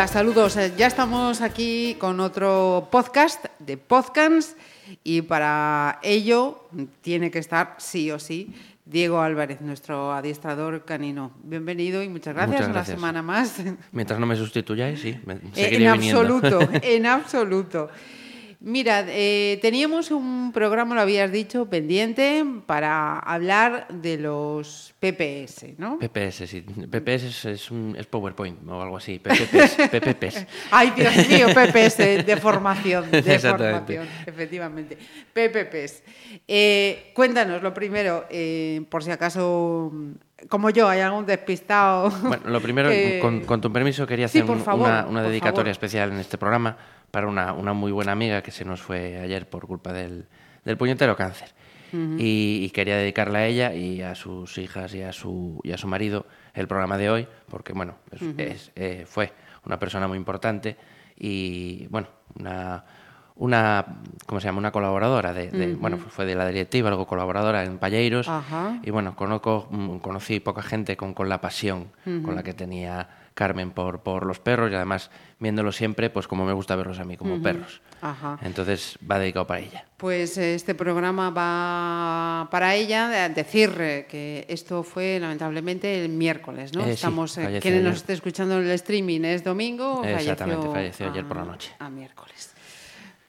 Hola, saludos. Eh, Ya estamos aquí con otro podcast de Podcasts y para ello tiene que estar sí o sí Diego Álvarez, nuestro adiestrador canino. Bienvenido y muchas gracias, Muchas una semana más. Mientras no me sustituyáis, sí, me Eh, en viniendo. absoluto, en absoluto. Mira, eh, teníamos un programa, lo habías dicho, pendiente para hablar de los PPS, ¿no? PPS, sí. PPS es, es un, es PowerPoint o algo así. PPPs, PPPs. Ay, Dios mío, PPS, de formación, de Exactamente. formación, efectivamente. PPPs. Eh, cuéntanos, lo primero, eh, por si acaso, como yo, hay algún despistado. Bueno, lo primero, que- con, con tu permiso, quería Sí, hacer por un- favor, una, una por dedicatoria favor. especial en este programa para una, una muy buena amiga que se nos fue ayer por culpa del, del puñetero cáncer. y, y quería dedicarle a ella y a sus hijas y a su, y a su marido el programa de hoy, porque bueno, es- es, eh, fue una persona muy importante y bueno, una, una ¿cómo se llama? una colaboradora de, de- bueno, fue de la directiva, luego colaboradora en Palleiros Ajá. y bueno, conozco, mm, conocí poca gente con, con la pasión con la que tenía Carmen por, por los perros y además viéndolos siempre, pues como me gusta verlos a mí, como perros. Ajá. Entonces va dedicado para ella. Pues eh, este programa va para ella de- decir que esto fue lamentablemente el miércoles, ¿no? Eh, sí, Estamos, eh, quien nos esté escuchando en el streaming es domingo, Exactamente, falleció, falleció ayer por la a- noche. A miércoles.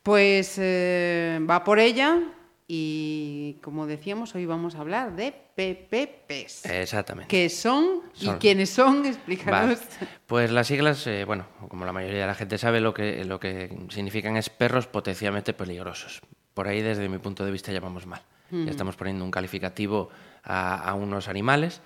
Pues eh, va por ella y como decíamos, hoy vamos a hablar de PPPs. Exactamente. ¿Qué son y quiénes son? Vale. Explícanos. Pues las siglas, eh, bueno, como la mayoría de la gente sabe, lo que, lo que significan es perros potencialmente peligrosos. Por ahí, desde mi punto de vista, llamamos mal. Ya estamos poniendo un calificativo a, a unos animales.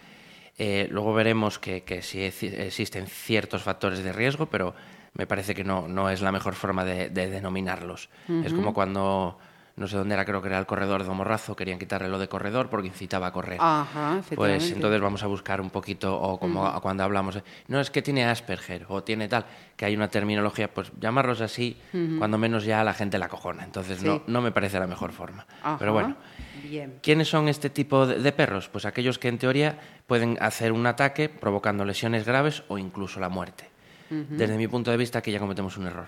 Eh, luego veremos que, que sí existen ciertos factores de riesgo, pero me parece que no, no es la mejor forma de, de denominarlos. Es como cuando, no sé dónde era, creo que era el corredor de Morrazo, querían quitarle lo de corredor porque incitaba a correr. Ajá, efectivamente. Pues entonces vamos a buscar un poquito, o como cuando hablamos, no es que tiene Asperger o tiene tal, que hay una terminología, pues llamarlos así, cuando menos ya la gente la cojona. Entonces Sí. no, no me parece la mejor forma. Ajá. Pero bueno, Bien. ¿quiénes son este tipo de, de perros? Pues aquellos que en teoría pueden hacer un ataque provocando lesiones graves o incluso la muerte. Desde mi punto de vista aquí ya cometemos un error.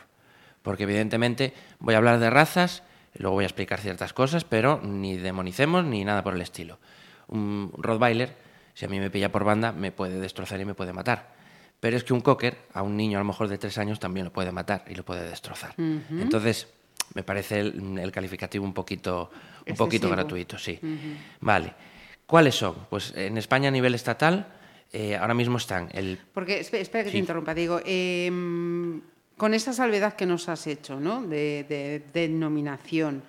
Porque evidentemente voy a hablar de razas, luego voy a explicar ciertas cosas, pero ni demonicemos ni nada por el estilo. Un Rottweiler, si a mí me pilla por banda, me puede destrozar y me puede matar. Pero es que un cocker, a un niño a lo mejor de tres años, también lo puede matar y lo puede destrozar. Entonces, me parece el, el calificativo un poquito, un poquito gratuito, sí. Vale. ¿Cuáles son? Pues en España a nivel estatal, eh, ahora mismo están el Porque, espe- espera que te interrumpa, digo, em, con esa salvedad que nos has hecho, ¿no? De, de- denominación,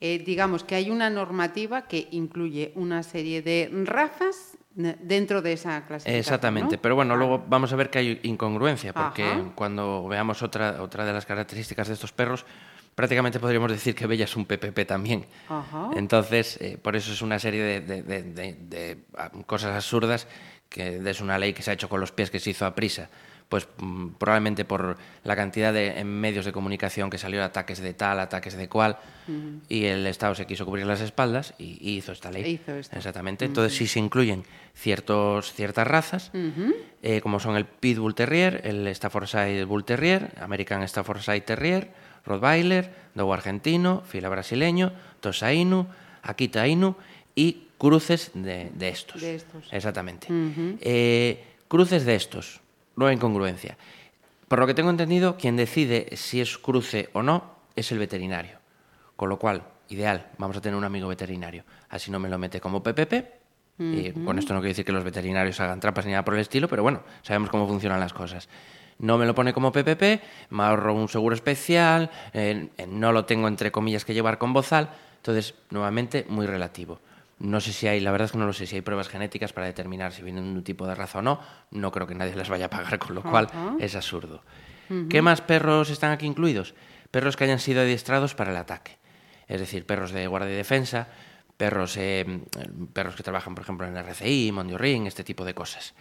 eh, digamos que hay una normativa que incluye una serie de razas dentro de esa clasificación. Exactamente, ¿no? pero bueno, Ah, luego vamos a ver que hay incongruencia, porque Ajá. cuando veamos otra, otra de las características de estos perros, prácticamente podríamos decir que Bella es un PPP también. Ajá. Entonces, eh, por eso es una serie de, de- de- de- de, ah, cosas absurdas, que es una ley que se ha hecho con los pies, que se hizo a prisa. Pues mm, probablemente por la cantidad de en medios de comunicación que salió ataques de tal, ataques de cual, y el Estado se quiso cubrir las espaldas y, y hizo esta ley. Hizo. Exactamente. Entonces sí se incluyen ciertos, ciertas razas, eh, como son el Pitbull Terrier, el Staffordshire Bull Terrier, American Staffordshire Terrier, Rottweiler, Dogo argentino, Fila brasileño, Tosa Inu, Akita Inu y cruces de, de estos. De estos. Exactamente. Eh, cruces de estos. Nueva incongruencia. Por lo que tengo entendido, quien decide si es cruce o no es el veterinario. Con lo cual, ideal, vamos a tener un amigo veterinario. Así no me lo mete como PPP. Y con esto no quiero decir que los veterinarios hagan trampas ni nada por el estilo, pero bueno, sabemos cómo funcionan las cosas. No me lo pone como PPP, me ahorro un seguro especial, eh, no lo tengo entre comillas que llevar con bozal. Entonces, nuevamente, muy relativo. No sé si hay, la verdad es que no lo sé, si hay pruebas genéticas para determinar si vienen de un tipo de raza o no. No creo que nadie las vaya a pagar, con lo cual es absurdo. ¿Qué más perros están aquí incluidos? perros que hayan sido adiestrados para el ataque. Es decir, perros de guardia y defensa, perros, eh, perros que trabajan, por ejemplo, en RCI, Ring, este tipo de cosas.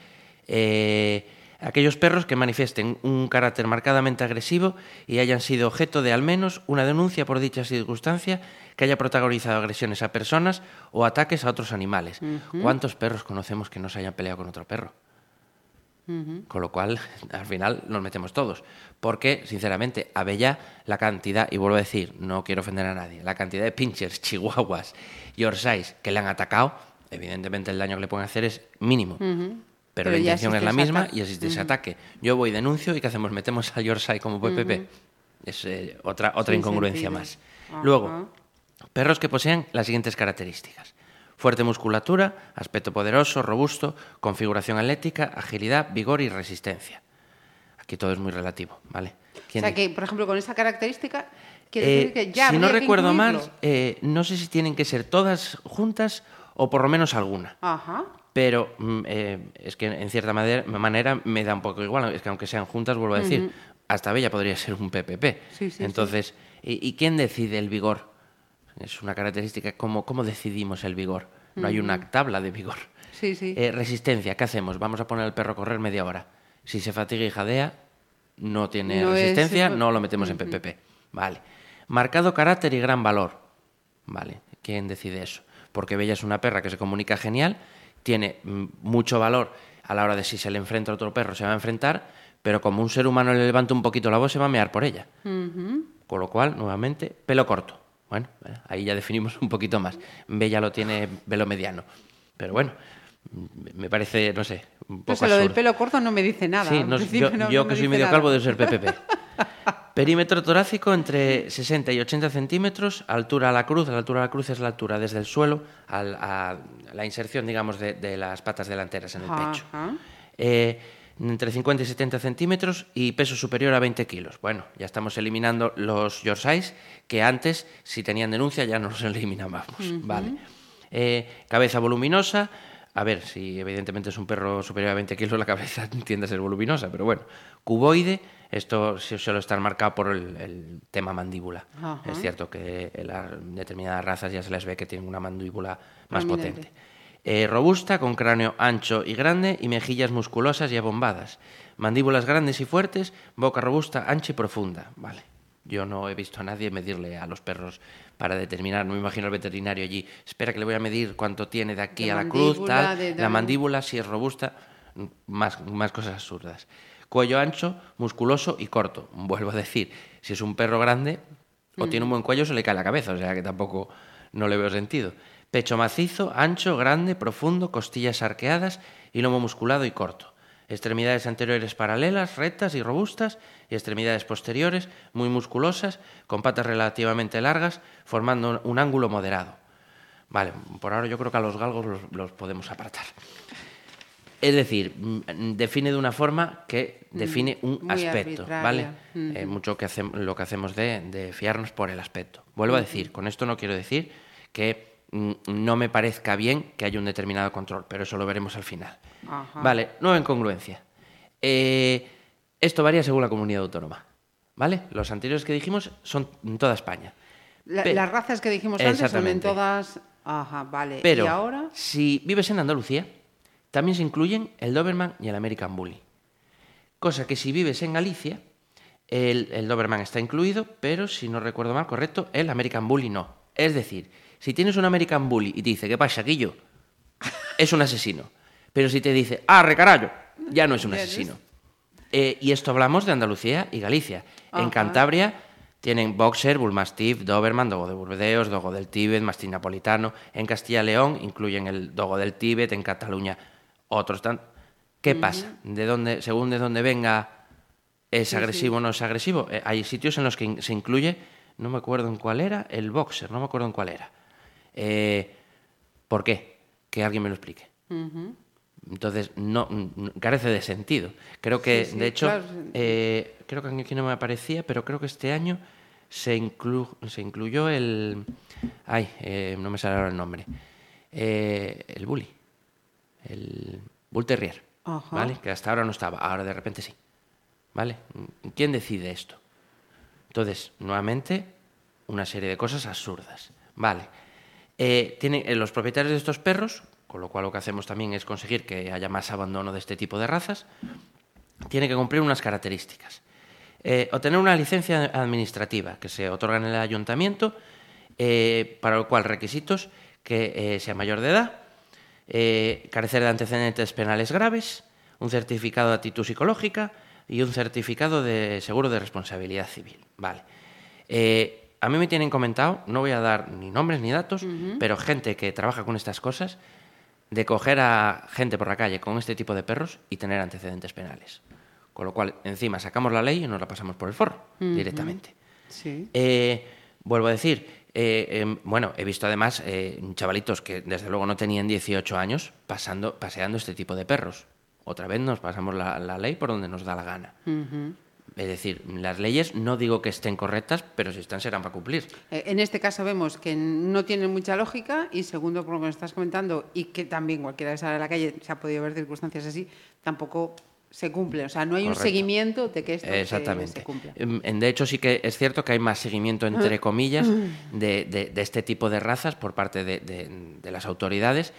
Eh, aquellos perros que manifiesten un carácter marcadamente agresivo y hayan sido objeto de al menos una denuncia por dicha circunstancia que haya protagonizado agresiones a personas o ataques a otros animales. ¿Cuántos perros conocemos que no se hayan peleado con otro perro? Con lo cual, al final nos metemos todos. Porque, sinceramente, a Bella la cantidad, y vuelvo a decir, no quiero ofender a nadie, la cantidad de pinchers, chihuahuas, yorkshires que le han atacado, evidentemente el daño que le pueden hacer es mínimo. Pero, la intención es la misma y existe ese ataque. Yo voy, denuncio y ¿qué hacemos? Metemos al Yorkshire como PPP. Es eh, otra, otra incongruencia más. Luego, perros que poseen las siguientes características. Fuerte musculatura, aspecto poderoso, robusto, configuración atlética, agilidad, vigor y resistencia. Aquí todo es muy relativo, ¿vale? O sea que, por ejemplo, con esa característica, quiere decir Eh, que ya si no recuerdo mal, eh, no sé si tienen que ser todas juntas o por lo menos alguna. Ajá. Pero mm, eh, es que en cierta manera, me da un poco igual. Es que aunque sean juntas, vuelvo a decir, hasta Bella podría ser un PPP. Sí, sí, Entonces, ¿y, y quién decide el vigor? Es una característica. ¿Cómo, cómo decidimos el vigor? No hay una tabla de vigor. Eh, resistencia, ¿qué hacemos? Vamos a poner al perro a correr media hora. Si se fatiga y jadea, no tiene No es- resistencia, no lo metemos en PPP. Vale. Marcado carácter y gran valor. Vale. ¿Quién decide eso? Porque Bella es una perra que se comunica genial, tiene mucho valor a la hora de si se le enfrenta a otro perro, se va a enfrentar, pero como un ser humano le levanta un poquito la voz, se va a mear por ella. Con lo cual, nuevamente, pelo corto. Bueno, eh, ahí ya definimos un poquito más. Bella lo tiene pelo mediano. Pero bueno, me parece, no sé, un poco Pues lo del pelo corto no me dice nada. Sí, no- yo, no- yo no me que soy medio nada. calvo debo ser PPP. Perímetro torácico entre 60 y 80 centímetros, altura a la cruz, la altura a la cruz es la altura desde el suelo al- a, la inserción, digamos, de, de las patas delanteras en el pecho. Eh, entre 50 y 70 centímetros y peso superior a 20 kilos. Bueno, ya estamos eliminando los Yorkshires que antes, si tenían denuncia, ya no los eliminábamos. Vale. Eh, cabeza voluminosa. A ver, si evidentemente es un perro superior a 20 kilos, la cabeza tiende a ser voluminosa, pero bueno. Cuboide, esto suele estar marcado por el, el tema mandíbula. Ajá. Es cierto que en las determinadas razas ya se les ve que tienen una mandíbula más potente. Eh, robusta, con cráneo ancho y grande y mejillas musculosas y abombadas. Mandíbulas grandes y fuertes, boca robusta, ancha y profunda. Vale. Yo no he visto a nadie medirle a los perros para determinar, no me imagino al veterinario allí, espera que le voy a medir cuánto tiene de aquí a la cruz, tal, de- la mandíbula, si es robusta, más, más cosas absurdas. Cuello ancho, musculoso y corto. Vuelvo a decir, si es un perro grande o tiene un buen cuello, se le cae la cabeza, o sea que tampoco no le veo sentido. Pecho macizo, ancho, grande, profundo, costillas arqueadas y lomo musculado y corto. Extremidades anteriores paralelas, rectas y robustas, y extremidades posteriores muy musculosas, con patas relativamente largas, formando un ángulo moderado. Vale, por ahora yo creo que a los galgos los, los podemos apartar. Es decir, mm, define de una forma que define un muy aspecto, ¿vale? Eh, mucho que hacem- lo que hacemos de, de fiarnos por el aspecto. Vuelvo a decir, con esto no quiero decir que mm, no me parezca bien que haya un determinado control, pero eso lo veremos al final. Ajá. Vale, nueva incongruencia. Eh, esto varía según la comunidad autónoma, ¿vale? Los anteriores que dijimos son en toda España. La- las razas que dijimos antes son en todas. Ajá, vale. Pero ¿Y ahora? si vives en Andalucía, también se incluyen el Doberman y el American Bully. Cosa que si vives en Galicia, el, el Doberman está incluido, pero si no recuerdo mal, correcto, el American Bully no. Es decir, si tienes un American Bully y te dice, ¿qué pasa, Quillo? Es un asesino. Pero si te dice, ¡ah, recarayo! Ya no es un asesino. Eh, y esto hablamos de Andalucía y Galicia. En. Cantabria tienen Boxer, Bullmastiff, Doberman, Dogo de Burdeos, Dogo del Tíbet, Mastín Napolitano. En Castilla y León incluyen el Dogo del Tíbet, en Cataluña otros tan... ¿Qué pasa? ¿De dónde, según de dónde venga, es agresivo o no es agresivo? Eh, hay sitios en los que in- se incluye, no me acuerdo en cuál era, el Boxer, no me acuerdo en cuál era. Eh, ¿Por qué? Que alguien me lo explique. Entonces, no, n- carece de sentido. Creo que, Sí, sí, de hecho, claro. eh, creo que aquí no me aparecía, pero creo que este año se, inclu- se incluyó el... Ay, eh, no me sale ahora el nombre. Eh, el bully. El bull terrier. Ajá. ¿Vale? Que hasta ahora no estaba, ahora de repente sí. ¿Vale? ¿Quién decide esto? Entonces, nuevamente, una serie de cosas absurdas. Vale. Eh, tienen, eh, los propietarios de estos perros, con lo cual lo que hacemos también es conseguir que haya más abandono de este tipo de razas, tienen que cumplir unas características. Eh, obtener una licencia administrativa que se otorga en el ayuntamiento, para lo cual requisitos que sea mayor de edad, carecer de antecedentes penales graves, un certificado de actitud psicológica y un certificado de seguro de responsabilidad civil. Vale. Eh, a mí me tienen comentado, no voy a dar ni nombres ni datos, pero gente que trabaja con estas cosas, de coger a gente por la calle con este tipo de perros y tener antecedentes penales. Con lo cual, encima sacamos la ley y nos la pasamos por el forro directamente. Sí. Eh, vuelvo a decir, eh, em, bueno, he visto además eh, chavalitos que desde luego no tenían 18 años pasando, paseando este tipo de perros. Otra vez nos pasamos la, la ley por donde nos da la gana. Es decir, las leyes no digo que estén correctas, pero si están serán para cumplir. Eh, En este caso vemos que no tienen mucha lógica y segundo, por lo que nos estás comentando, y que también cualquiera que sale a la calle se ha podido ver circunstancias así, tampoco se cumple. O sea, no hay un seguimiento de que esto se- Exactamente. se, cumpla. Em, De hecho, sí que es cierto que hay más seguimiento, entre comillas, de, de- de este tipo de razas por parte de las autoridades,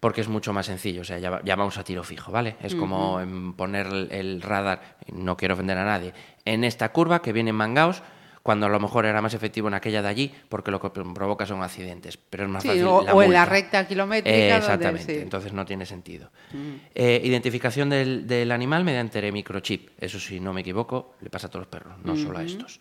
porque es mucho más sencillo. O sea, ya, va- ya vamos a tiro fijo, ¿vale? Es como poner el, radar, no quiero ofender a nadie, en esta curva que viene en Mangaos, cuando a lo mejor era más efectivo en aquella de allí, porque lo que provoca son accidentes. Pero es más Sí, fácil. o, la o en la recta kilométrica. Eh, donde- exactamente, sí. entonces no tiene sentido. Eh, identificación del, del animal mediante microchip. Eso, si no me equivoco, le pasa a todos los perros, no solo a estos.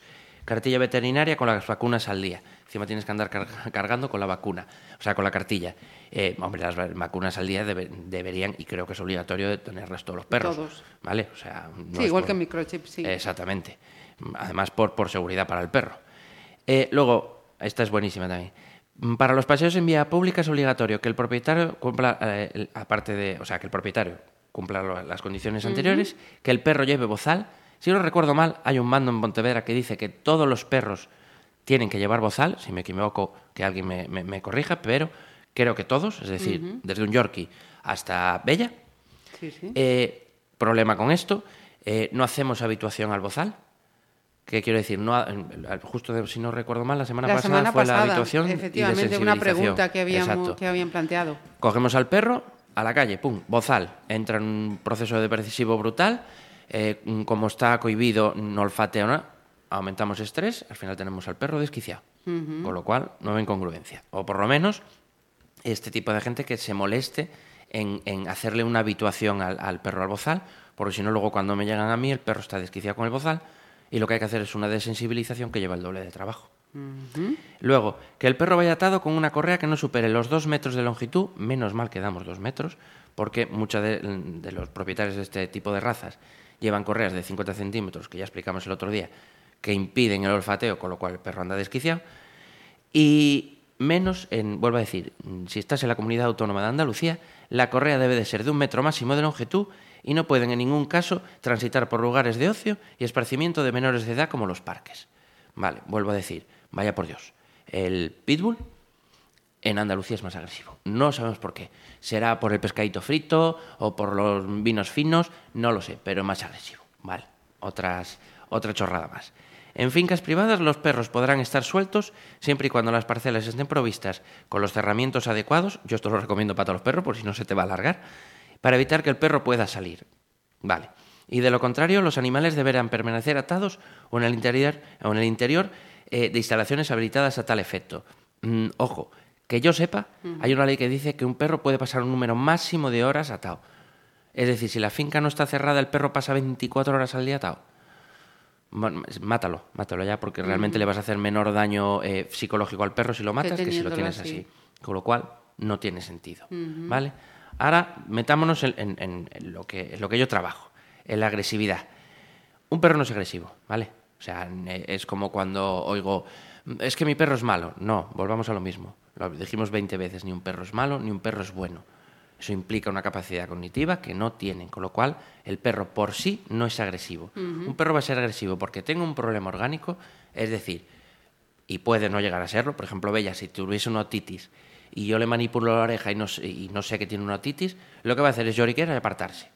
Cartilla veterinaria con las vacunas al día. Encima tienes que andar car- cargando con la vacuna, o sea, con la cartilla. Eh, hombre, las va- vacunas al día debe- deberían, y creo que es obligatorio, de tenerlas todos los perros. Todos. ¿Vale? O sea, no Sí, igual por- que en microchip, sí. Exactamente. Además, por, por seguridad para el perro. Eh, luego, esta es buenísima también. Mm, Para los paseos en vía pública es obligatorio que el propietario cumpla, eh, el- aparte de, o sea, que el propietario cumpla las condiciones anteriores, que el perro lleve bozal. Si no recuerdo mal, hay un mando en Pontevedra que dice que todos los perros tienen que llevar bozal. Si me equivoco, que alguien me, me- me corrija, pero creo que todos, es decir, desde un Yorkie hasta Bella. Sí, sí. Eh, problema con esto, eh, no hacemos habituación al bozal. ¿Qué quiero decir? No, justo de- si no recuerdo mal, la semana la pasada semana fue la habituación. y de efectivamente, una sensibilización. pregunta que, habíamos, que habían planteado. Cogemos al perro, a la calle, pum, bozal. Entra en un proceso depresivo brutal. Eh, mm, como está cohibido, no olfatea nada. Aumentamos estrés, al final tenemos al perro desquiciado. Con lo cual, no hay incongruencia. O por lo menos, este tipo de gente que se moleste en, en hacerle una habituación al, al perro al bozal, porque si no, luego cuando me llegan a mí, el perro está desquiciado con el bozal y lo que hay que hacer es una desensibilización que lleva el doble de trabajo. Luego, que el perro vaya atado con una correa que no supere los dos metros de longitud, menos mal que damos dos metros, porque muchos de, de los propietarios de este tipo de razas llevan correas de 50 centímetros, que ya explicamos el otro día, que impiden el olfateo, con lo cual el perro anda desquiciado. Y menos, en, vuelvo a decir, si estás en la comunidad autónoma de Andalucía, la correa debe de ser de un metro máximo de longitud y no pueden en ningún caso transitar por lugares de ocio y esparcimiento de menores de edad como los parques. Vale, vuelvo a decir, vaya por Dios, el pitbull en Andalucía es más agresivo. No sabemos por qué. Será por el pescadito frito o por los vinos finos, no lo sé, pero más agresivo. Vale, Otras, otra chorrada más. En fincas privadas los perros podrán estar sueltos siempre y cuando las parcelas estén provistas con los cerramientos adecuados. Yo esto lo recomiendo para todos los perros por si no se te va a alargar. Para evitar que el perro pueda salir. Vale. Y de lo contrario, los animales deberán permanecer atados o en el interior, o en el interior eh, de instalaciones habilitadas a tal efecto. Mm, ojo, que yo sepa, hay una ley que dice que un perro puede pasar un número máximo de horas atado. Es decir, si la finca no está cerrada, el perro pasa 24 horas al día atado. Mátalo, mátalo ya, porque realmente le vas a hacer menor daño eh, psicológico al perro si lo matas que si lo tienes así. así. Con lo cual, no tiene sentido. ¿Vale? Ahora, metámonos en, en- en- en lo, que, en lo que yo trabajo, en la agresividad. Un perro no es agresivo, ¿vale? O sea, es como cuando oigo, es que mi perro es malo. No, volvamos a lo mismo. Lo dijimos 20 veces, ni un perro es malo, ni un perro es bueno. Eso implica una capacidad cognitiva que no tienen, con lo cual el perro por sí no es agresivo. Un perro va a ser agresivo porque tenga un problema orgánico, es decir, y puede no llegar a serlo. Por ejemplo, Bella, si tuviese una otitis y yo le manipulo la oreja y no, sé- y no sé que tiene una otitis, lo que va a hacer es lloriquear y apartarse.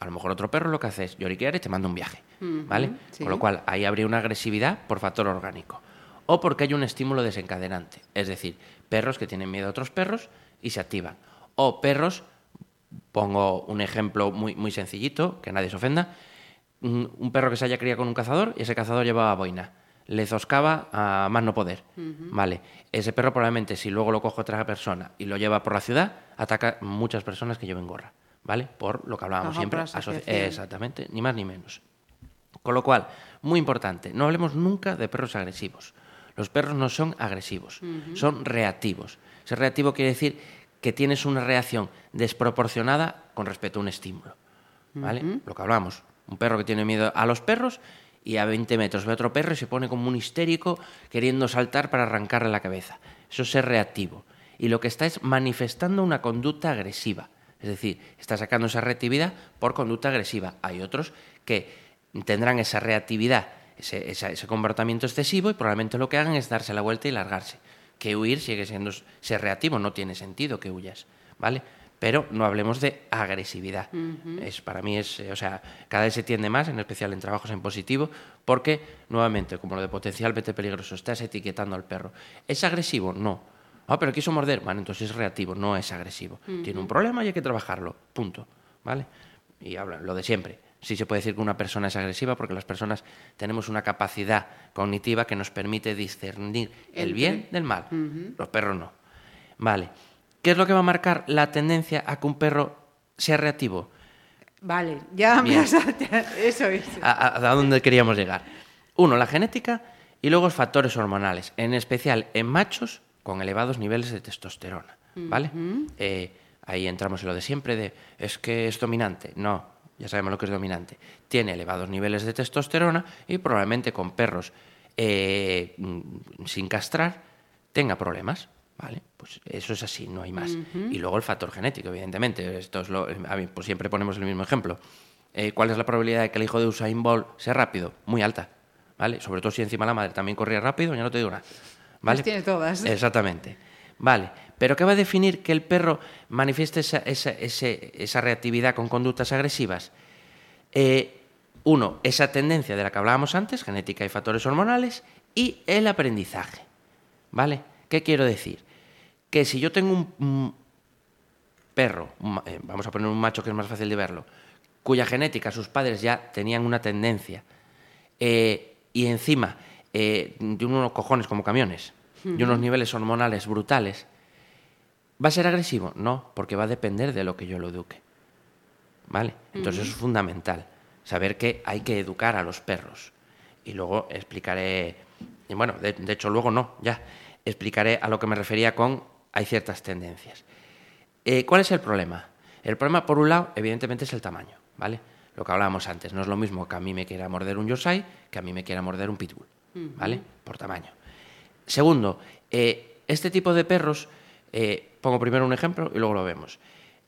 a lo mejor otro perro lo que hace es lloriquear y te manda un viaje, ¿vale? sí. Con lo cual, ahí habría una agresividad por factor orgánico. O porque hay un estímulo desencadenante, es decir, perros que tienen miedo a otros perros y se activan. O perros, pongo un ejemplo muy, muy sencillito, que nadie se ofenda, un, perro que se haya criado con un cazador y ese cazador llevaba boina. Le zoscaba a más no poder. Vale. Ese perro probablemente, si luego lo coge otra persona y lo lleva por la ciudad, ataca a muchas personas que lleven gorra. ¿Vale? Por lo que hablábamos Ajá, siempre. Exactamente, ni más ni menos. Con lo cual, muy importante, no hablemos nunca de perros agresivos. Los perros no son agresivos, son reactivos. Ser reactivo quiere decir que tienes una reacción desproporcionada con respecto a un estímulo. ¿Vale? Lo que hablamos. Un perro que tiene miedo a los perros y a 20 metros ve otro perro y se pone como un histérico queriendo saltar para arrancarle la cabeza. Eso es ser reactivo. Y lo que está es manifestando una conducta agresiva. Es decir, está sacando esa reactividad por conducta agresiva. Hay otros que tendrán esa reactividad, ese, ese comportamiento excesivo y probablemente lo que hagan es darse la vuelta y largarse. Que huir sigue siendo ser reactivo, no tiene sentido que huyas, ¿vale? Pero no hablemos de agresividad. es, para mí es, eh, o sea, cada vez se tiende más, en especial en trabajos en positivo, porque, nuevamente, como lo de potencialmente peligroso, estás etiquetando al perro. ¿Es agresivo? No. Ah, pero quiso morder. Vale, entonces es reactivo, no es agresivo. Tiene un problema y hay que trabajarlo. Punto. ¿Vale? Y habla lo de siempre. Sí se puede decir que una persona es agresiva porque las personas tenemos una capacidad cognitiva que nos permite discernir el bien del mal. Los perros no. Vale. ¿Qué es lo que va a marcar la tendencia a que un perro sea reactivo? Vale, ya me has... Eso es. a, a- a dónde queríamos llegar. Uno, la genética y luego los factores hormonales, en especial en machos con elevados niveles de testosterona. ¿Vale? Eh, ahí entramos en lo de siempre de es que es dominante. No, ya sabemos lo que es dominante. Tiene elevados niveles de testosterona y probablemente con perros eh, mm, sin castrar tenga problemas. ¿Vale? Pues eso es así, no hay más. Y luego el factor genético, evidentemente. Esto es lo, a mí, pues siempre ponemos el mismo ejemplo. Eh, ¿Cuál es la probabilidad de que el hijo de Usain Bolt sea rápido? Muy alta. ¿Vale? Sobre todo si encima la madre también corría rápido, ya no te digo nada. ¿Vale? Las tiene todas. Exactamente. Vale. Pero ¿qué va a definir que el perro manifieste esa, esa- ese- esa reactividad con conductas agresivas? Eh, uno, esa tendencia de la que hablábamos antes, genética y factores hormonales, y el aprendizaje. ¿Vale? ¿Qué quiero decir? Que si yo tengo un, un perro, un eh, vamos a poner un macho que es más fácil de verlo, cuya genética sus padres ya tenían una tendencia, eh, y encima eh, de unos cojones como camiones, y unos niveles hormonales brutales, ¿va a ser agresivo? No, porque va a depender de lo que yo lo eduque. ¿Vale? Entonces eso es fundamental, saber que hay que educar a los perros. Y luego explicaré, y bueno, de, de hecho luego no, ya, explicaré a lo que me refería con hay ciertas tendencias. Eh, ¿Cuál es el problema? El problema, por un lado, evidentemente es el tamaño, ¿vale? Lo que hablábamos antes, no es lo mismo que a mí me quiera morder un Yorkshire que a mí me quiera morder un Pitbull, ¿vale? Por tamaño. Segundo, eh, este tipo de perros, eh, pongo primero un ejemplo y luego lo vemos.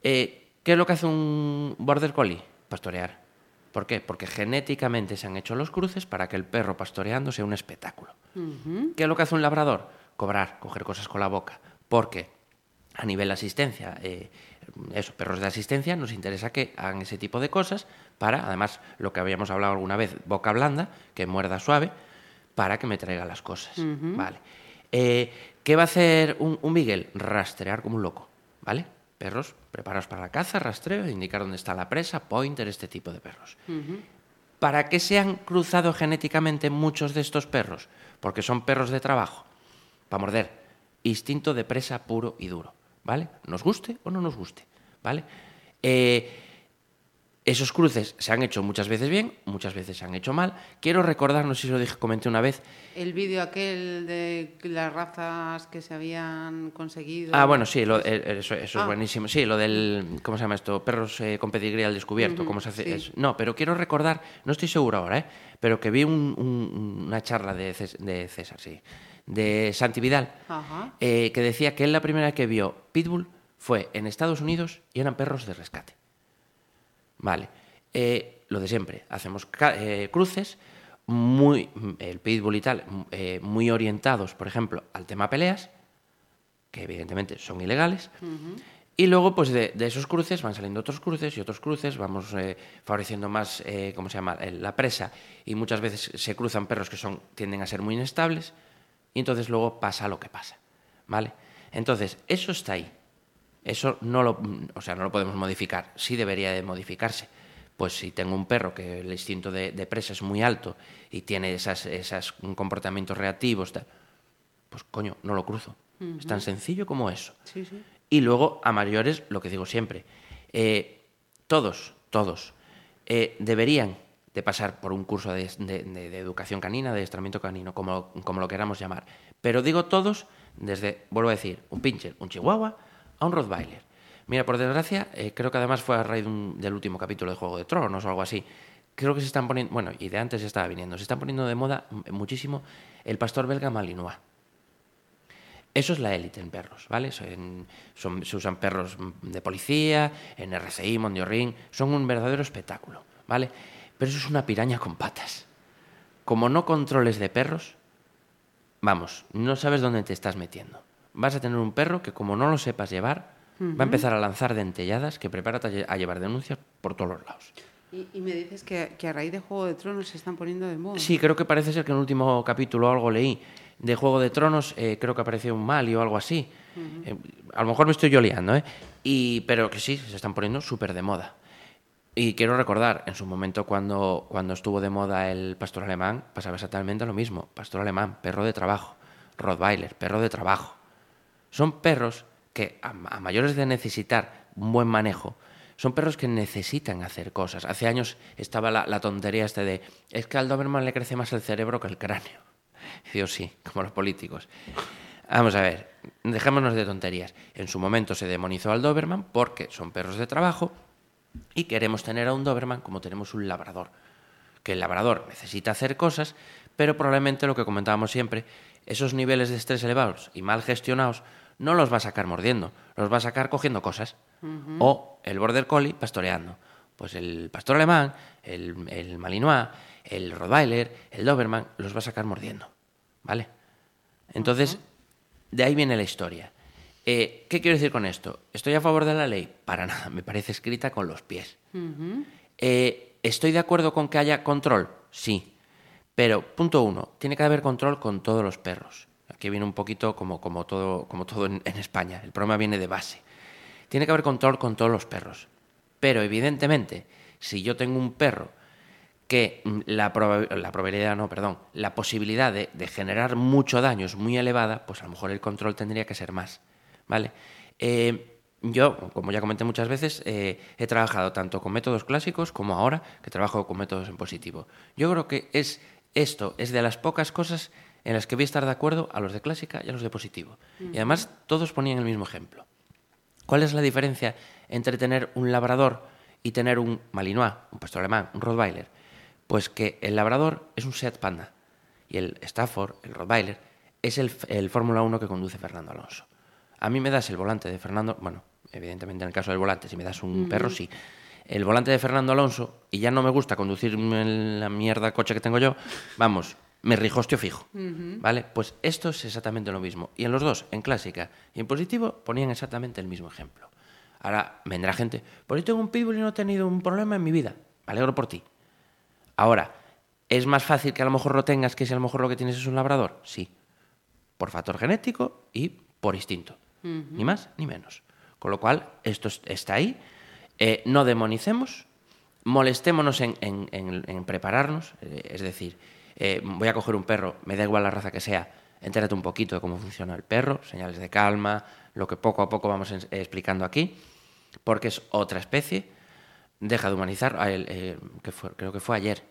Eh, ¿Qué es lo que hace un border collie? Pastorear. ¿Por qué? Porque genéticamente se han hecho los cruces para que el perro pastoreando sea un espectáculo. ¿Qué es lo que hace un labrador? Cobrar, coger cosas con la boca. Porque a nivel asistencia, eh, eso, perros de asistencia, nos interesa que hagan ese tipo de cosas para, además, lo que habíamos hablado alguna vez, boca blanda, que muerda suave, para que me traiga las cosas. Vale. Eh, ¿Qué va a hacer un, un Beagle? Rastrear como un loco. ¿Vale? Perros preparados para la caza, rastreo, indicar dónde está la presa, pointer, este tipo de perros. ¿Para qué se han cruzado genéticamente muchos de estos perros? Porque son perros de trabajo. Para morder. Instinto de presa puro y duro. ¿Vale? Nos guste o no nos guste. ¿Vale? Eh, esos cruces se han hecho muchas veces bien, muchas veces se han hecho mal. Quiero recordar, no sé si lo dije, comenté una vez, El vídeo aquel de las razas que se habían conseguido. Ah, bueno, sí, lo- eh, eso, eso Ah. es buenísimo. Sí, lo del, ¿cómo se llama esto? Perros eh, con pedigrí al descubierto, ¿cómo se hace? sí. Es- no, pero quiero recordar, no estoy seguro ahora, ¿eh? Pero que vi un- un- una charla de, Cés- de César, sí, de Santi Vidal, eh, que decía que él la primera vez que vio Pitbull fue en Estados Unidos y eran perros de rescate. Vale. Eh, lo de siempre. Hacemos eh, cruces muy, el pitbull y tal, m- eh, muy orientados, por ejemplo, al tema peleas, que evidentemente son ilegales. Y luego, pues de, de esos cruces van saliendo otros cruces y otros cruces, vamos eh, favoreciendo más, eh, ¿cómo se llama?, Eh, la presa. Y muchas veces se cruzan perros que son, tienden a ser muy inestables y entonces luego pasa lo que pasa, ¿vale? Entonces, eso está ahí. Eso no lo, o sea, no lo podemos modificar. Sí debería de modificarse. Pues si tengo un perro que el instinto de, de presa es muy alto y tiene esas, esas comportamientos reactivos, pues coño, no lo cruzo. Es tan sencillo como eso. Sí, sí. Y luego, a mayores, lo que digo siempre, eh, todos, todos, eh, deberían de pasar por un curso de, de- de- de educación canina, de adiestramiento canino, como, como lo queramos llamar. Pero digo todos, desde, vuelvo a decir, un pincher, un chihuahua, a un rottweiler. Mira, por desgracia, eh, creo que además fue a raíz del último capítulo de Juego de Tronos o algo así. Creo que se están poniendo, bueno, y de antes estaba viniendo, se están poniendo de moda muchísimo el pastor belga malinois. Eso es la élite en perros, ¿vale? Son- se usan perros de policía, en RCI, Mondioring, son un verdadero espectáculo, ¿vale? Pero eso es una piraña con patas. Como no controles de perros, vamos, no sabes dónde te estás metiendo. Vas a tener un perro que como no lo sepas llevar, va a empezar a lanzar dentelladas que prepárate a lle- a llevar denuncias por todos los lados. Y, y me dices que, que a raíz de Juego de Tronos se están poniendo de moda. Sí, creo que parece ser que en el último capítulo algo leí de Juego de Tronos, eh, creo que apareció un Mali o algo así. Eh, a lo mejor me estoy yo liando, ¿eh? Y, pero que sí, se están poniendo súper de moda. Y quiero recordar, en su momento cuando, cuando estuvo de moda el pastor alemán, pasaba exactamente lo mismo. Pastor alemán, perro de trabajo. Rottweiler, perro de trabajo. Son perros que, a, mayores de necesitar un buen manejo, son perros que necesitan hacer cosas. Hace años estaba la, tontería este de, es que al Doberman le crece más el cerebro que el cráneo. Y digo, sí, como los políticos. Vamos a ver, dejémonos de tonterías. En su momento se demonizó al Doberman porque son perros de trabajo y queremos tener a un Doberman como tenemos un labrador. Que el labrador necesita hacer cosas, pero probablemente lo que comentábamos siempre, esos niveles de estrés elevados y mal gestionados no los va a sacar mordiendo, los va a sacar cogiendo cosas. O el border collie pastoreando. Pues el pastor alemán, el, el malinois, el rottweiler, el doberman, los va a sacar mordiendo. ¿Vale? Entonces, de ahí viene la historia. Eh, ¿Qué quiero decir con esto? ¿Estoy a favor de la ley? Para nada, me parece escrita con los pies. Eh, ¿Estoy de acuerdo con que haya control? Sí. Pero, punto uno, tiene que haber control con todos los perros. Aquí viene un poquito como, todo, en, España. El problema viene de base. Tiene que haber control con todos los perros. Pero, evidentemente, si yo tengo un perro que mm, la, proba- la probabilidad, no, perdón, la posibilidad de, de generar mucho daño es muy elevada, pues a lo mejor el control tendría que ser más, ¿vale? Eh, yo, como ya comenté muchas veces, eh, he trabajado tanto con métodos clásicos como ahora que trabajo con métodos en positivo. Yo creo que es esto es de las pocas cosas en las que voy a estar de acuerdo a los de clásica y a los de positivo. Y además todos ponían el mismo ejemplo. ¿Cuál es la diferencia entre tener un labrador y tener un malinois, un pastor alemán, un rottweiler? Pues que el labrador es un Seat Panda y el Stafford, el rottweiler, es el, el Fórmula 1 que conduce Fernando Alonso. A mí me das el volante de Fernando, bueno, evidentemente en el caso del volante, si me das un perro, sí. El volante de Fernando Alonso, y ya no me gusta conducir en la mierda coche que tengo yo, vamos, me rijostio fijo. ¿Vale? Pues esto es exactamente lo mismo. Y en los dos, en clásica y en positivo, ponían exactamente el mismo ejemplo. Ahora vendrá gente, pues yo tengo un pitbull y no he tenido un problema en mi vida. Me alegro por ti. Ahora, ¿es más fácil que a lo mejor lo tengas que si a lo mejor lo que tienes es un labrador? Sí. Por factor genético y por instinto. Ni más ni menos. Con lo cual, esto es- está ahí. Eh, no demonicemos, molestémonos en, en- en- en prepararnos. eh, es decir, eh, voy a coger un perro, me da igual la raza que sea, entérate un poquito de cómo funciona el perro, señales de calma, lo que poco a poco vamos en- explicando aquí, porque es otra especie. Deja de humanizar. eh, que fue- creo que fue ayer.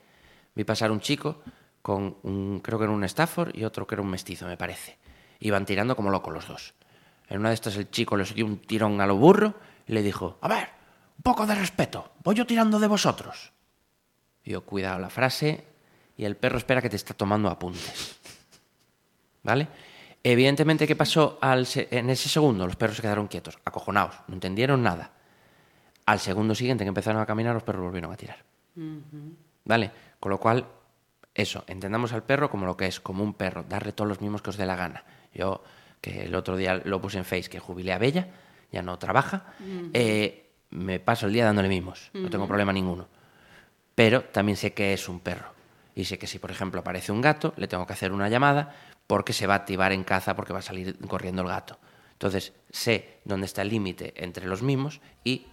Vi pasar un chico con un, creo que era un Stafford y otro que era un mestizo, me parece. Iban tirando como locos los dos. En una de estas el chico les dio un tirón a lo burro y le dijo, a ver, un poco de respeto, voy yo tirando de vosotros. Yo, cuidado la frase, y el perro espera que te está tomando apuntes. ¿Vale? Evidentemente, ¿qué pasó al en ese segundo? Los perros se quedaron quietos, acojonados, no entendieron nada. Al segundo siguiente que empezaron a caminar, los perros volvieron a tirar. ¿Vale? Con lo cual, eso, entendamos al perro como lo que es, como un perro, darle todos los mismos que os dé la gana. Yo, que el otro día lo puse en Face, que jubilé a Bella, ya no trabaja, eh, me paso el día dándole mimos, no tengo problema ninguno. Pero también sé que es un perro. Y sé que si, por ejemplo, aparece un gato, le tengo que hacer una llamada porque se va a activar en caza porque va a salir corriendo el gato. Entonces, sé dónde está el límite entre los mimos y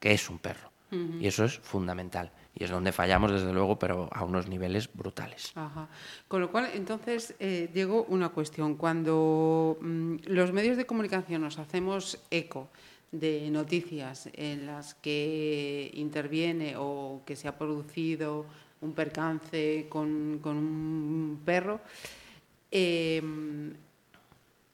que es un perro. Y eso es fundamental. Y es donde fallamos, desde luego, pero a unos niveles brutales. Ajá. Con lo cual, entonces, eh, Diego, una cuestión. Cuando mm, los medios de comunicación nos hacemos eco de noticias en las que interviene o que se ha producido un percance con, con un perro, eh,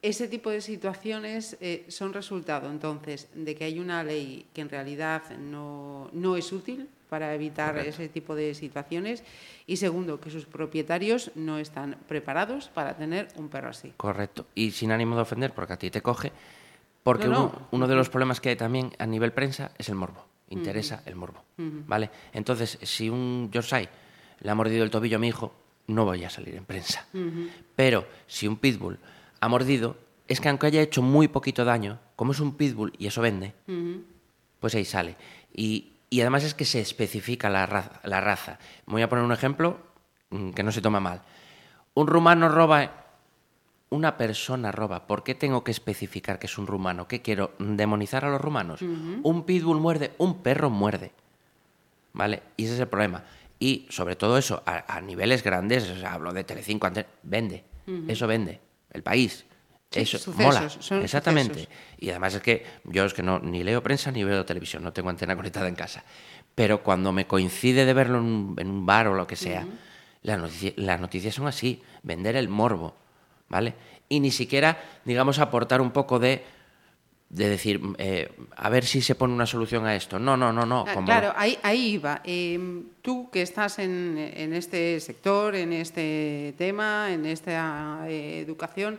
ese tipo de situaciones eh, son resultado, entonces, de que hay una ley que en realidad no, no es útil para evitar Correcto. ese tipo de situaciones y segundo, que sus propietarios no están preparados para tener un perro así. Correcto. Y sin ánimo de ofender, porque a ti te coge, porque No, no. uno, uno de los problemas que hay también a nivel prensa es el morbo. Interesa el morbo. ¿Vale? Entonces, si un Yorkshire le ha mordido el tobillo a mi hijo, no voy a salir en prensa. Pero si un pitbull ha mordido, es que aunque haya hecho muy poquito daño, como es un pitbull y eso vende, pues ahí sale. Y, y además es que se especifica la raza, la raza. Voy a poner un ejemplo mm, que no se toma mal. Un rumano roba, una persona roba. ¿Por qué tengo que especificar que es un rumano? ¿Qué quiero? ¿Demonizar a los rumanos? Un pitbull muerde, un perro muerde. ¿Vale? Y ese es el problema. Y sobre todo eso, a, a niveles grandes, o sea, hablo de Telecinco, antes, vende. Eso vende. El país. Sí, eso sucesos, mola. son Exactamente. sucesos. Y además es que yo es que no ni leo prensa ni veo televisión, no tengo antena conectada en casa. Pero cuando me coincide de verlo en un, en un bar o lo que sea, las noticias son así, vender el morbo, ¿vale? Y ni siquiera, digamos, aportar un poco de, de decir, eh, a ver si se pone una solución a esto. No, no, no, no. Ah, como- Claro, ahí, ahí iba. Eh, tú que estás en, en este sector, en este tema, en esta eh, educación,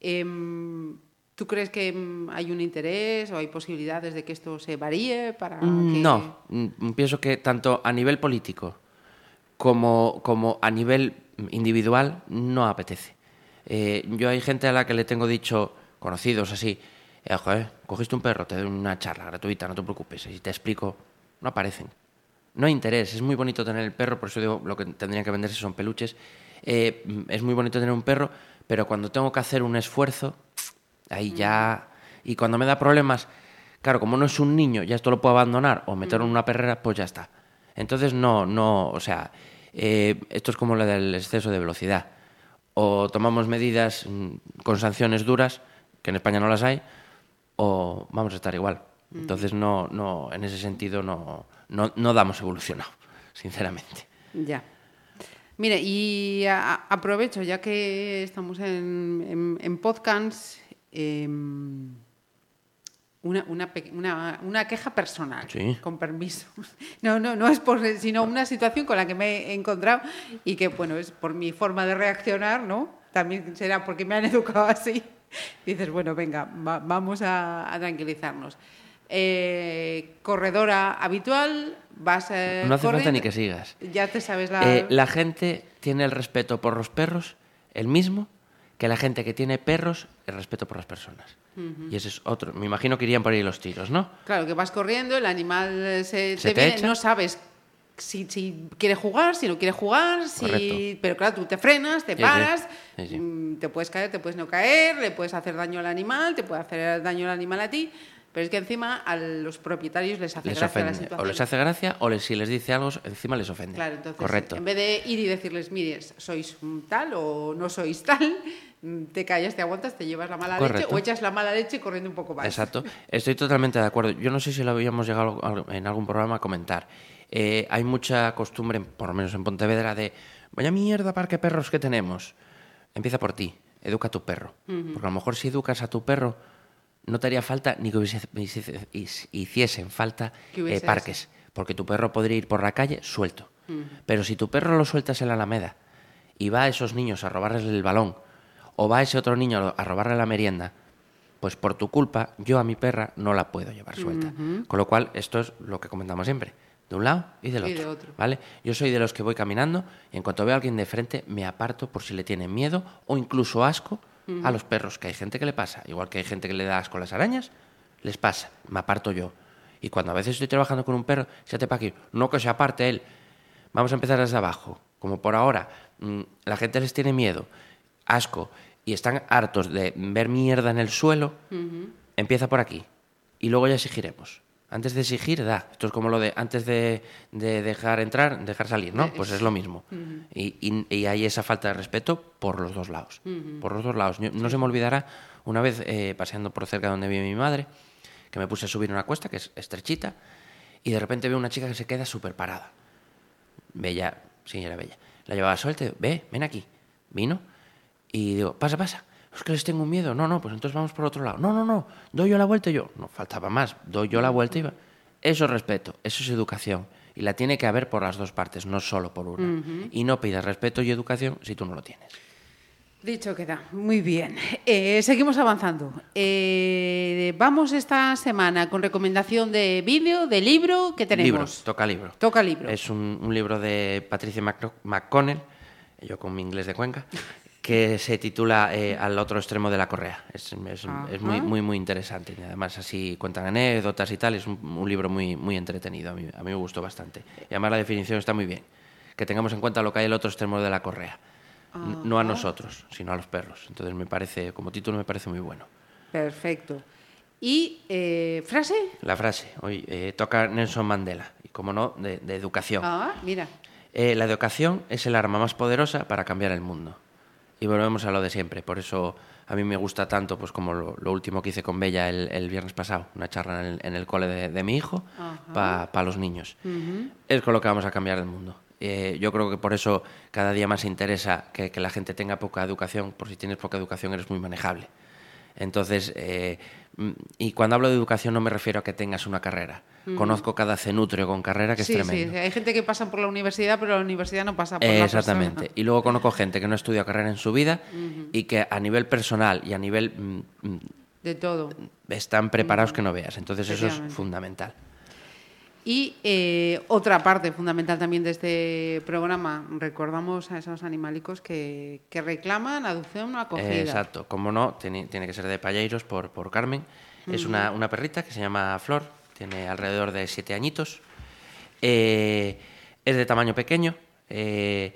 em, ¿tú crees que em, hay un interés o hay posibilidades de que esto se varíe para que... No, mm, pienso que tanto a nivel político como, como a nivel individual no apetece. Eh, yo hay gente a la que le tengo dicho, conocidos así, eh, joder, cogiste un perro, te doy una charla gratuita, no te preocupes, y te explico, no aparecen. No hay interés, es muy bonito tener el perro, por eso digo, lo que tendrían que venderse son peluches. Eh, mm, es muy bonito tener un perro, pero cuando tengo que hacer un esfuerzo, ahí ya... Y cuando me da problemas, claro, como no es un niño, ya esto lo puedo abandonar o meterlo en una perrera, pues ya está. Entonces no, no, o sea, eh, esto es como lo del exceso de velocidad. O tomamos medidas mm, con sanciones duras, que en España no las hay, o vamos a estar igual. Entonces no, no, en ese sentido no, no, no damos evolucionado, sinceramente. Ya. Mire, y a- aprovecho, ya que estamos en, en, en podcast, em, una, una, una- una queja personal, Sí. con permiso. No, no, no es por, sino una situación con la que me he encontrado y que, bueno, es por mi forma de reaccionar, ¿no? También será porque me han educado así. Dices, bueno, venga, va- vamos a, a tranquilizarnos. Eh, corredora habitual, vas a No hace falta ni que sigas. Ya te sabes la... Eh, la gente tiene el respeto por los perros el mismo que la gente que tiene perros el respeto por las personas. Y ese es otro. Me imagino que irían por ahí los tiros, ¿no? Claro, que vas corriendo, el animal se, Se te te viene, echa. no sabes si, si quiere jugar, si no quiere jugar, si... Pero claro, tú te frenas, te sí. paras, Sí, sí. mm, te puedes caer, te puedes no caer, le puedes hacer daño al animal, te puede hacer daño al animal a ti, pero es que encima a los propietarios les hace Les gracia la situación. O les hace gracia o les- si les dice algo, encima les ofende. Claro, entonces, Correcto. en vez de ir y decirles, mire, sois tal o no sois tal, te callas, te aguantas, te llevas la mala leche o echas la mala leche corriendo un poco más. Exacto. Estoy totalmente de acuerdo. Yo no sé si lo habíamos llegado en algún programa a comentar. Eh, hay mucha costumbre, por lo menos en Pontevedra, de vaya mierda parque perros que tenemos. Empieza por ti, educa a tu perro. Porque a lo mejor si educas a tu perro, no te haría falta ni que hubiese- hiciese- hiciesen falta eh, parques. Porque tu perro podría ir por la calle suelto. Pero si tu perro lo sueltas en la alameda y va a esos niños a robarles el balón, o va ese otro niño a robarle la merienda, pues por tu culpa yo a mi perra no la puedo llevar suelta. Con lo cual, esto es lo que comentamos siempre, de un lado y del Y otro. de otro. ¿vale? Yo soy de los que voy caminando y en cuanto veo a alguien de frente me aparto por si le tiene miedo o incluso asco a los perros, que hay gente que le pasa, igual que hay gente que le da asco a las arañas, les pasa, me aparto yo. Y cuando a veces estoy trabajando con un perro, se te para aquí, no que se aparte él. Vamos a empezar desde abajo. Como por ahora mm, la gente les tiene miedo, asco, y están hartos de ver mierda en el suelo, empieza por aquí. Y luego ya exigiremos. Antes de exigir, da. Esto es como lo de antes de, de dejar entrar, dejar salir, ¿no? Pues es lo mismo. y, y- y hay esa falta de respeto por los dos lados. Por los dos lados. Yo- no se me olvidará una vez eh, paseando por cerca donde vive mi madre, que me puse a subir una cuesta que es estrechita, y de repente veo una chica que se queda súper parada. Bella, sí, era bella. La llevaba suelta, ve, ven aquí. Vino y digo, pasa, pasa. Es que les tengo miedo. No, no, pues entonces vamos por otro lado. No, no, no, doy yo la vuelta y yo. No, faltaba más. Doy yo la vuelta y va. Eso es respeto, eso es educación. Y la tiene que haber por las dos partes, no solo por una. Y no pidas respeto y educación si tú no lo tienes. Dicho queda, muy bien. Eh, seguimos avanzando. Eh, vamos esta semana con recomendación de vídeo, de libro, ¿qué tenemos? Libro, toca libro. Toca libro. Es un, un libro de Patricia McConnell, yo con mi inglés de Cuenca, que se titula eh, Al otro extremo de la correa. Es, es- es muy, muy, muy interesante. Y además así cuentan anécdotas y tal. Es un, un libro muy, muy entretenido. A mí, a mí me gustó bastante. Y además la definición está muy bien. Que tengamos en cuenta lo que hay al otro extremo de la correa. No a nosotros, sino a los perros. Entonces me parece, como título me parece muy bueno. Perfecto. ¿Y eh, frase? La frase, hoy eh, toca Nelson Mandela. Y como no, de, de educación. Ah, mira. La educación es el arma más poderosa para cambiar el mundo. Y volvemos a lo de siempre. Por eso a mí me gusta tanto, pues como lo, lo último que hice con Bella el, el viernes pasado, una charla en el, en el cole de, de mi hijo para los niños. Es con lo que vamos a cambiar el mundo. Eh, yo creo que por eso cada día más interesa que, que la gente tenga poca educación, por si tienes poca educación eres muy manejable. Entonces, eh, mm, y cuando hablo de educación no me refiero a que tengas una carrera. Conozco cada cenutrio con carrera que sí, es tremendo. sí, hay gente que pasa por la universidad, pero la universidad no pasa por la Eh, persona. Exactamente. Y luego conozco gente que no estudia carrera en su vida y que a nivel personal y a nivel mm, mm, De todo. están preparados que no veas. Entonces eso es fundamental. Y eh, otra parte fundamental también de este programa, recordamos a esos animalicos que, que reclaman adopción o acogida. Exacto. Como no, tiene, tiene que ser de Palleiros por, por Carmen. Es una, una perrita que se llama Flor, tiene alrededor de siete añitos. Eh, es de tamaño pequeño. eh,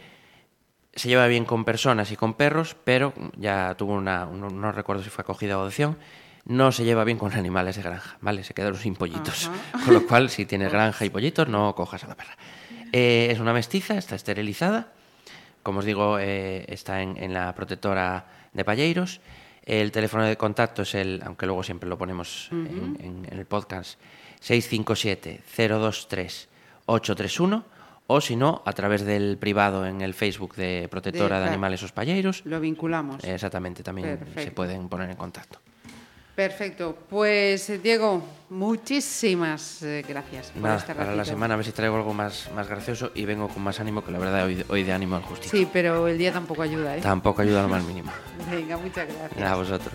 se lleva bien con personas y con perros, pero ya tuvo una, no, no recuerdo si fue acogida o adopción, no se lleva bien con animales de granja, ¿vale? Se quedaron sin pollitos. Con lo cual, si tienes granja y pollitos, no cojas a la perra. Eh, es una mestiza, está esterilizada. Como os digo, eh, está en, en la protectora de Palleiros. El teléfono de contacto es el, aunque luego siempre lo ponemos en, en- en el podcast, 657-023-831 o si no, a través del privado en el Facebook de Protectora de. Animales Os Palleiros. Lo vinculamos. Exactamente, también se pueden poner en contacto. Perfecto. Pues eh, Diego, muchísimas eh, gracias por Nada, este para la semana a ver si traigo algo más, más gracioso y vengo con más ánimo, que la verdad hoy, hoy de ánimo al justito. Sí, pero el día tampoco ayuda, ¿eh? Tampoco ayuda lo más mínimo. Venga, muchas gracias. Nada, a vosotros.